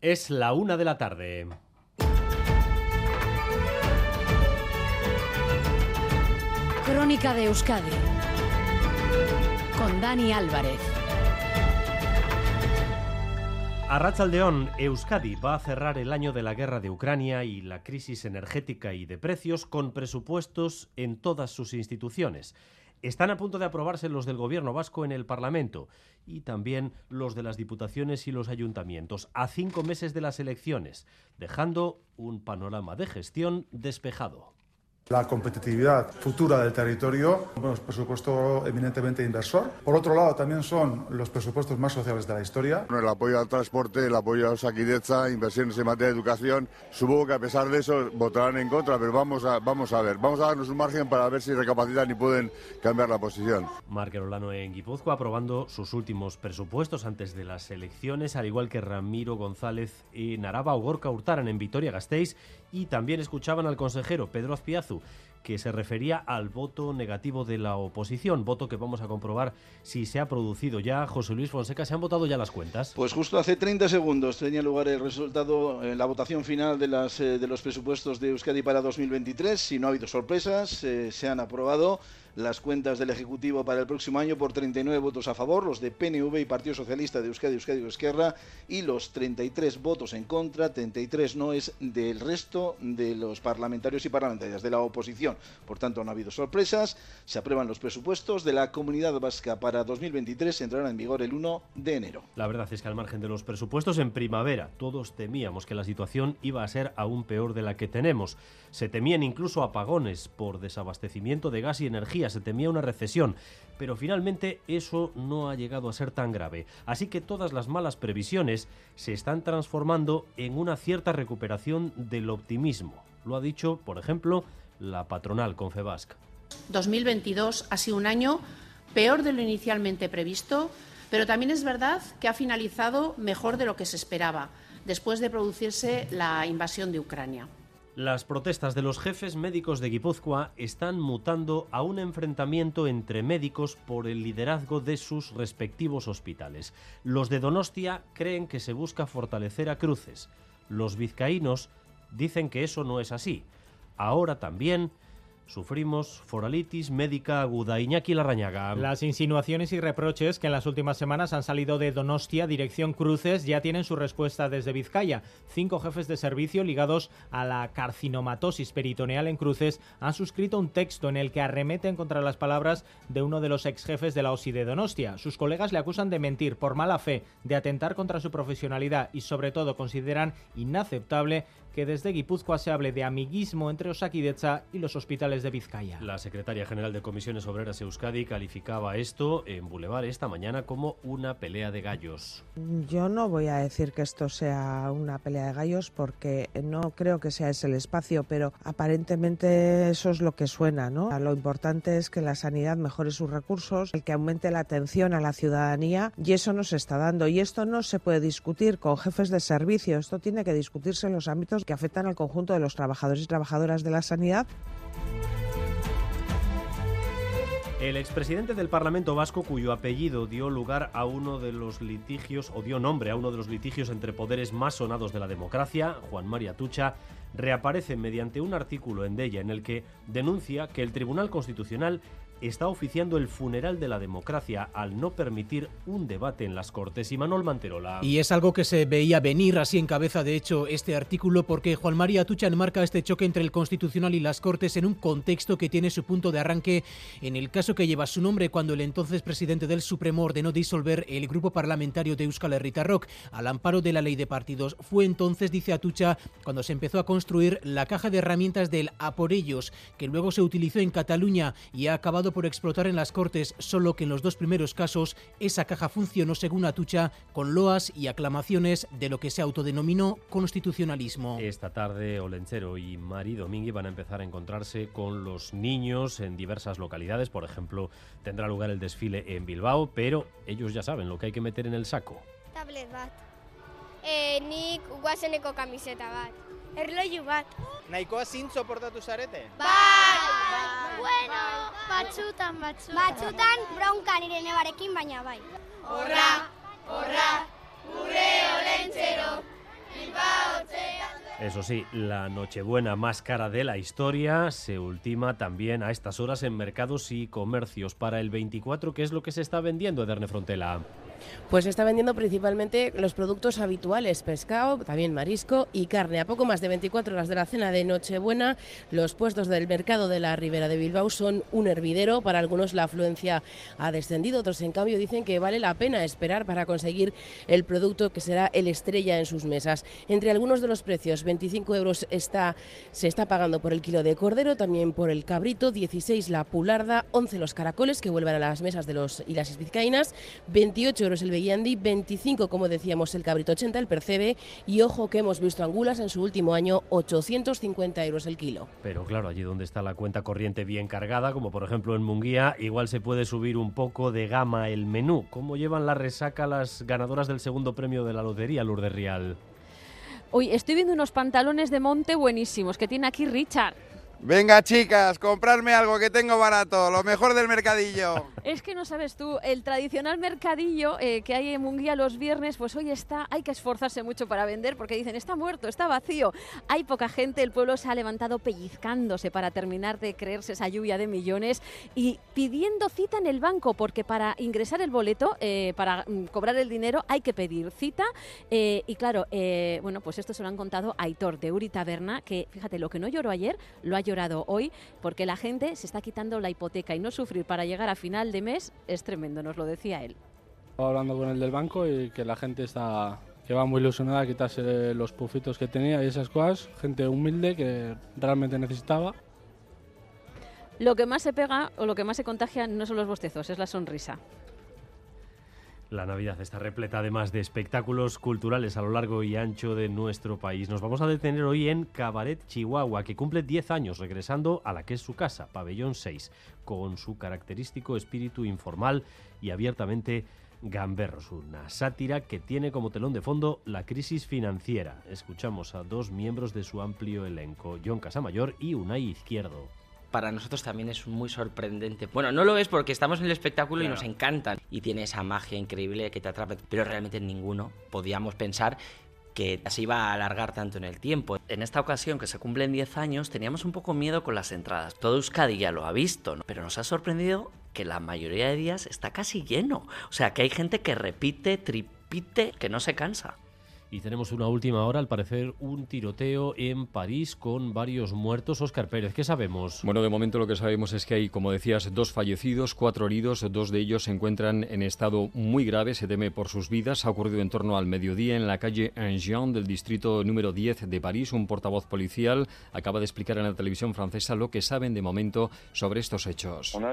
Es la una de la tarde. Crónica de Euskadi con Dani Álvarez. A Rachaldeón, Euskadi va a cerrar el año de la guerra de Ucrania y la crisis energética y de precios con presupuestos en todas sus instituciones. Están a punto de aprobarse los del gobierno vasco en el Parlamento y también los de las diputaciones y los ayuntamientos, a cinco meses de las elecciones, dejando un panorama de gestión despejado. La competitividad futura del territorio, un presupuesto eminentemente inversor. Por otro lado, también son los presupuestos más sociales de la historia. El apoyo al transporte, el apoyo a Saquideza, inversiones en materia de educación. Supongo que a pesar de eso votarán en contra, pero vamos a, vamos a ver. Vamos a darnos un margen para ver si recapacitan y pueden cambiar la posición. Marque Olano en Guipúzcoa aprobando sus últimos presupuestos antes de las elecciones, al igual que Ramiro González en Araba o Gorka Hurtaran en Vitoria-Gasteiz. Y también escuchaban al consejero Pedro Azpiazu que se refería al voto negativo de la oposición, voto que vamos a comprobar si se ha producido ya. José Luis Fonseca, ¿se han votado ya las cuentas? Pues justo hace 30 segundos tenía lugar el resultado, en la votación final de, las, eh, de los presupuestos de Euskadi para 2023. Si no ha habido sorpresas, eh, se han aprobado las cuentas del Ejecutivo para el próximo año por 39 votos a favor, los de PNV y Partido Socialista de Euskadi, Euskadi y Esquerra, y los 33 votos en contra, 33 no es del resto de los parlamentarios y parlamentarias de la oposición. Por tanto, no ha habido sorpresas. Se aprueban los presupuestos de la Comunidad Vasca para 2023, entrarán en vigor el 1 de enero. La verdad es que al margen de los presupuestos en primavera, todos temíamos que la situación iba a ser aún peor de la que tenemos. Se temían incluso apagones por desabastecimiento de gas y energía, se temía una recesión, pero finalmente eso no ha llegado a ser tan grave. Así que todas las malas previsiones se están transformando en una cierta recuperación del optimismo. Lo ha dicho, por ejemplo, la patronal Confebasc. 2022 ha sido un año peor de lo inicialmente previsto, pero también es verdad que ha finalizado mejor de lo que se esperaba, después de producirse la invasión de Ucrania. Las protestas de los jefes médicos de Guipúzcoa están mutando a un enfrentamiento entre médicos por el liderazgo de sus respectivos hospitales. Los de Donostia creen que se busca fortalecer a Cruces. Los vizcaínos dicen que eso no es así. Ahora también Sufrimos foralitis médica aguda. Iñaki Larrañaga. Las insinuaciones y reproches que en las últimas semanas han salido de Donostia, dirección Cruces, ya tienen su respuesta desde Vizcaya. Cinco jefes de servicio ligados a la carcinomatosis peritoneal en Cruces han suscrito un texto en el que arremeten contra las palabras de uno de los ex jefes de la OSI de Donostia. Sus colegas le acusan de mentir por mala fe, de atentar contra su profesionalidad y sobre todo consideran inaceptable que desde Guipúzcoa se hable de amiguismo entre Osakidecha y los hospitales de Vizcaya. La secretaria general de Comisiones Obreras Euskadi calificaba esto en Boulevard esta mañana como una pelea de gallos. Yo no voy a decir que esto sea una pelea de gallos porque no creo que sea ese el espacio, pero aparentemente eso es lo que suena, ¿no? Lo importante es que la sanidad mejore sus recursos, el que aumente la atención a la ciudadanía y eso no se está dando. Y esto no se puede discutir con jefes de servicio, esto tiene que discutirse en los ámbitos que afectan al conjunto de los trabajadores y trabajadoras de la sanidad. El expresidente del Parlamento Vasco, cuyo apellido dio lugar a uno de los litigios, o dio nombre a uno de los litigios entre poderes más sonados de la democracia, Juan María Tucha, reaparece mediante un artículo en Della en el que denuncia que el Tribunal Constitucional está oficiando el funeral de la democracia al no permitir un debate en las Cortes. Y Manuel Manterola. Y es algo que se veía venir así en cabeza, de hecho, este artículo, porque Juan María Tucha enmarca este choque entre el Constitucional y las Cortes en un contexto que tiene su punto de arranque en el caso que lleva su nombre cuando el entonces presidente del Supremo ordenó disolver el grupo parlamentario de Euskal Herrita Rock al amparo de la ley de partidos. Fue entonces, dice Atucha, cuando se empezó a construir la caja de herramientas del a por ellos, que luego se utilizó en Cataluña y ha acabado por explotar en las Cortes, solo que en los dos primeros casos esa caja funcionó según Atucha con loas y aclamaciones de lo que se autodenominó constitucionalismo. Esta tarde Olenchero y Mari Domingui van a empezar a encontrarse con los niños en diversas localidades, por ejemplo, tendrá lugar el desfile en Bilbao, pero ellos ya saben lo que hay que meter en el saco. Tablet bat. Eh, nik guazeneko kamiseta bat. Erloju bat. Nahikoa zintzo portatu zarete? Bai! Bueno, batzutan, batzutan. Batzutan bronkan irene barekin baina bai. Horra, horra, gure olentzero, Eso sí, la Nochebuena más cara de la historia se ultima también a estas horas en mercados y comercios. Para el 24, ¿qué es lo que se está vendiendo, Ederne Frontela? Pues está vendiendo principalmente los productos habituales, pescado, también marisco y carne. A poco más de 24 horas de la cena de Nochebuena, los puestos del mercado de la Ribera de Bilbao son un hervidero. Para algunos la afluencia ha descendido, otros en cambio dicen que vale la pena esperar para conseguir el producto que será el estrella en sus mesas. Entre algunos de los precios, 25 euros está, se está pagando por el kilo de cordero, también por el cabrito, 16 la pularda, 11 los caracoles que vuelvan a las mesas de los y las vizcaínas, 28 euros el Bellandi, 25 como decíamos el cabrito 80 el percebe y ojo que hemos visto angulas en su último año 850 euros el kilo. Pero claro, allí donde está la cuenta corriente bien cargada, como por ejemplo en Munguía, igual se puede subir un poco de gama el menú. ¿Cómo llevan la resaca las ganadoras del segundo premio de la lotería, Lourdes Real? Hoy estoy viendo unos pantalones de monte buenísimos que tiene aquí Richard. Venga, chicas, comprarme algo que tengo barato, lo mejor del mercadillo. Es que no sabes tú, el tradicional mercadillo eh, que hay en Munguía los viernes, pues hoy está, hay que esforzarse mucho para vender porque dicen, está muerto, está vacío. Hay poca gente, el pueblo se ha levantado pellizcándose para terminar de creerse esa lluvia de millones y pidiendo cita en el banco, porque para ingresar el boleto, eh, para mm, cobrar el dinero, hay que pedir cita. Eh, y claro, bueno, pues esto se lo han contado Aitor de Uri Taberna, que fíjate, lo que no lloró ayer, lo ha llorado hoy porque la gente se está quitando la hipoteca y no sufrir para llegar a final de mes es tremendo, nos lo decía él. Estaba hablando con el del banco y que la gente está que va muy ilusionada a quitarse los pufitos que tenía y esas cosas, gente humilde que realmente necesitaba. Lo que más se pega o lo que más se contagia no son los bostezos, es la sonrisa. La Navidad está repleta además de espectáculos culturales a lo largo y ancho de nuestro país. Nos vamos a detener hoy en Cabaret Chihuahua, que cumple 10 años regresando a la que es su casa, Pabellón 6, con su característico espíritu informal y abiertamente gamberros. Una sátira que tiene como telón de fondo la crisis financiera. Escuchamos a dos miembros de su amplio elenco, John Casamayor y Unai Izquierdo para nosotros también es muy sorprendente. Bueno, no lo es porque estamos en el espectáculo y nos encantan. Y tiene esa magia increíble que te atrapa, pero realmente ninguno podíamos pensar que se iba a alargar tanto en el tiempo. En esta ocasión, que se cumplen 10 años, teníamos un poco miedo con las entradas. Todo Euskadi ya lo ha visto, ¿no? pero nos ha sorprendido que la mayoría de días está casi lleno. O sea, que hay gente que repite, tripite, que no se cansa. Y tenemos una última hora, al parecer, un tiroteo en París con varios muertos. Oscar Pérez, ¿qué sabemos? Bueno, de momento lo que sabemos es que hay, como decías, dos fallecidos, cuatro heridos. Dos de ellos se encuentran en estado muy grave, se teme por sus vidas. Ha ocurrido en torno al mediodía en la calle Angers del distrito número 10 de París. Un portavoz policial acaba de explicar en la televisión francesa lo que saben de momento sobre estos hechos. Un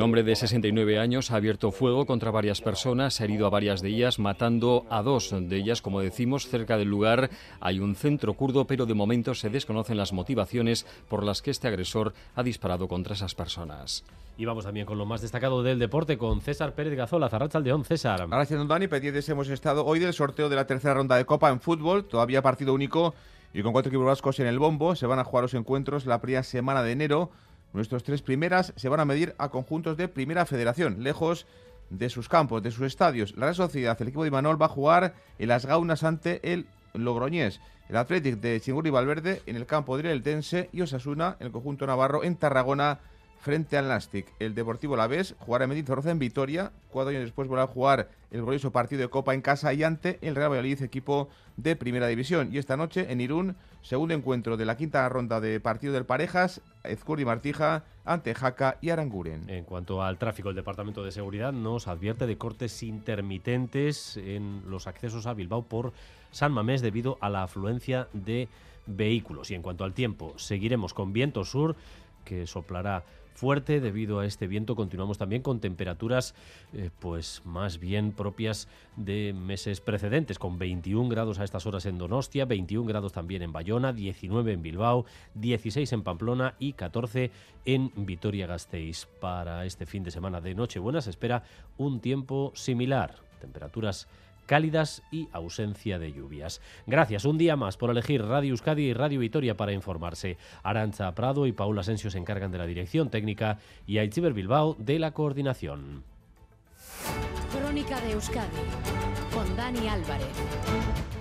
hombre de 69 años ha abierto fuego contra varias personas, ha herido a varias de ellas, matando a dos de ellas. Como decimos, cerca del lugar hay un centro kurdo, pero de momento se desconocen las motivaciones por las que este agresor ha disparado contra esas personas. Y vamos también con lo más destacado del deporte, con César Pérez Gazola, Zarracha Aldeón. César. Gracias, don Dani. Pendientes hemos estado hoy del sorteo de la tercera ronda de Copa en fútbol, todavía partido único y con cuatro equipos vascos en el bombo. Se van a jugar los encuentros la primera semana de enero. Nuestros tres primeras se van a medir a conjuntos de Primera Federación, lejos de sus campos, de sus estadios. La Real Sociedad, el equipo de Imanol, va a jugar en las Gaunas ante el Logroñés. El Athletic de Chingurri Valverde en el campo del Eltense y Osasuna, el conjunto navarro, en Tarragona frente al Nastic. El Deportivo Lavés jugará en Mendizorroza en Vitoria. Cuatro años después volverá a jugar el glorioso partido de Copa en casa y ante el Real Valladolid, equipo de Primera División. Y esta noche en Irún, segundo encuentro de la quinta ronda de partido del Parejas, Ezcurri Martija ante Jaca y Aranguren. En cuanto al tráfico, el Departamento de Seguridad nos advierte de cortes intermitentes en los accesos a Bilbao por San Mamés debido a la afluencia de vehículos. Y en cuanto al tiempo, seguiremos con viento sur que soplará fuerte. Debido a este viento continuamos también con temperaturas eh, pues más bien propias de meses precedentes, con 21 grados a estas horas en Donostia, 21 grados también en Bayona, 19 en Bilbao, 16 en Pamplona y 14 en Vitoria-Gasteiz. Para este fin de semana de Nochebuena se espera un tiempo similar, temperaturas cálidas y ausencia de lluvias. Gracias un día más por elegir Radio Euskadi y Radio Vitoria para informarse. Arancha Prado y Paula Asensio se encargan de la dirección técnica y Aichiber Bilbao de la coordinación. Crónica de Euskadi con Dani Álvarez.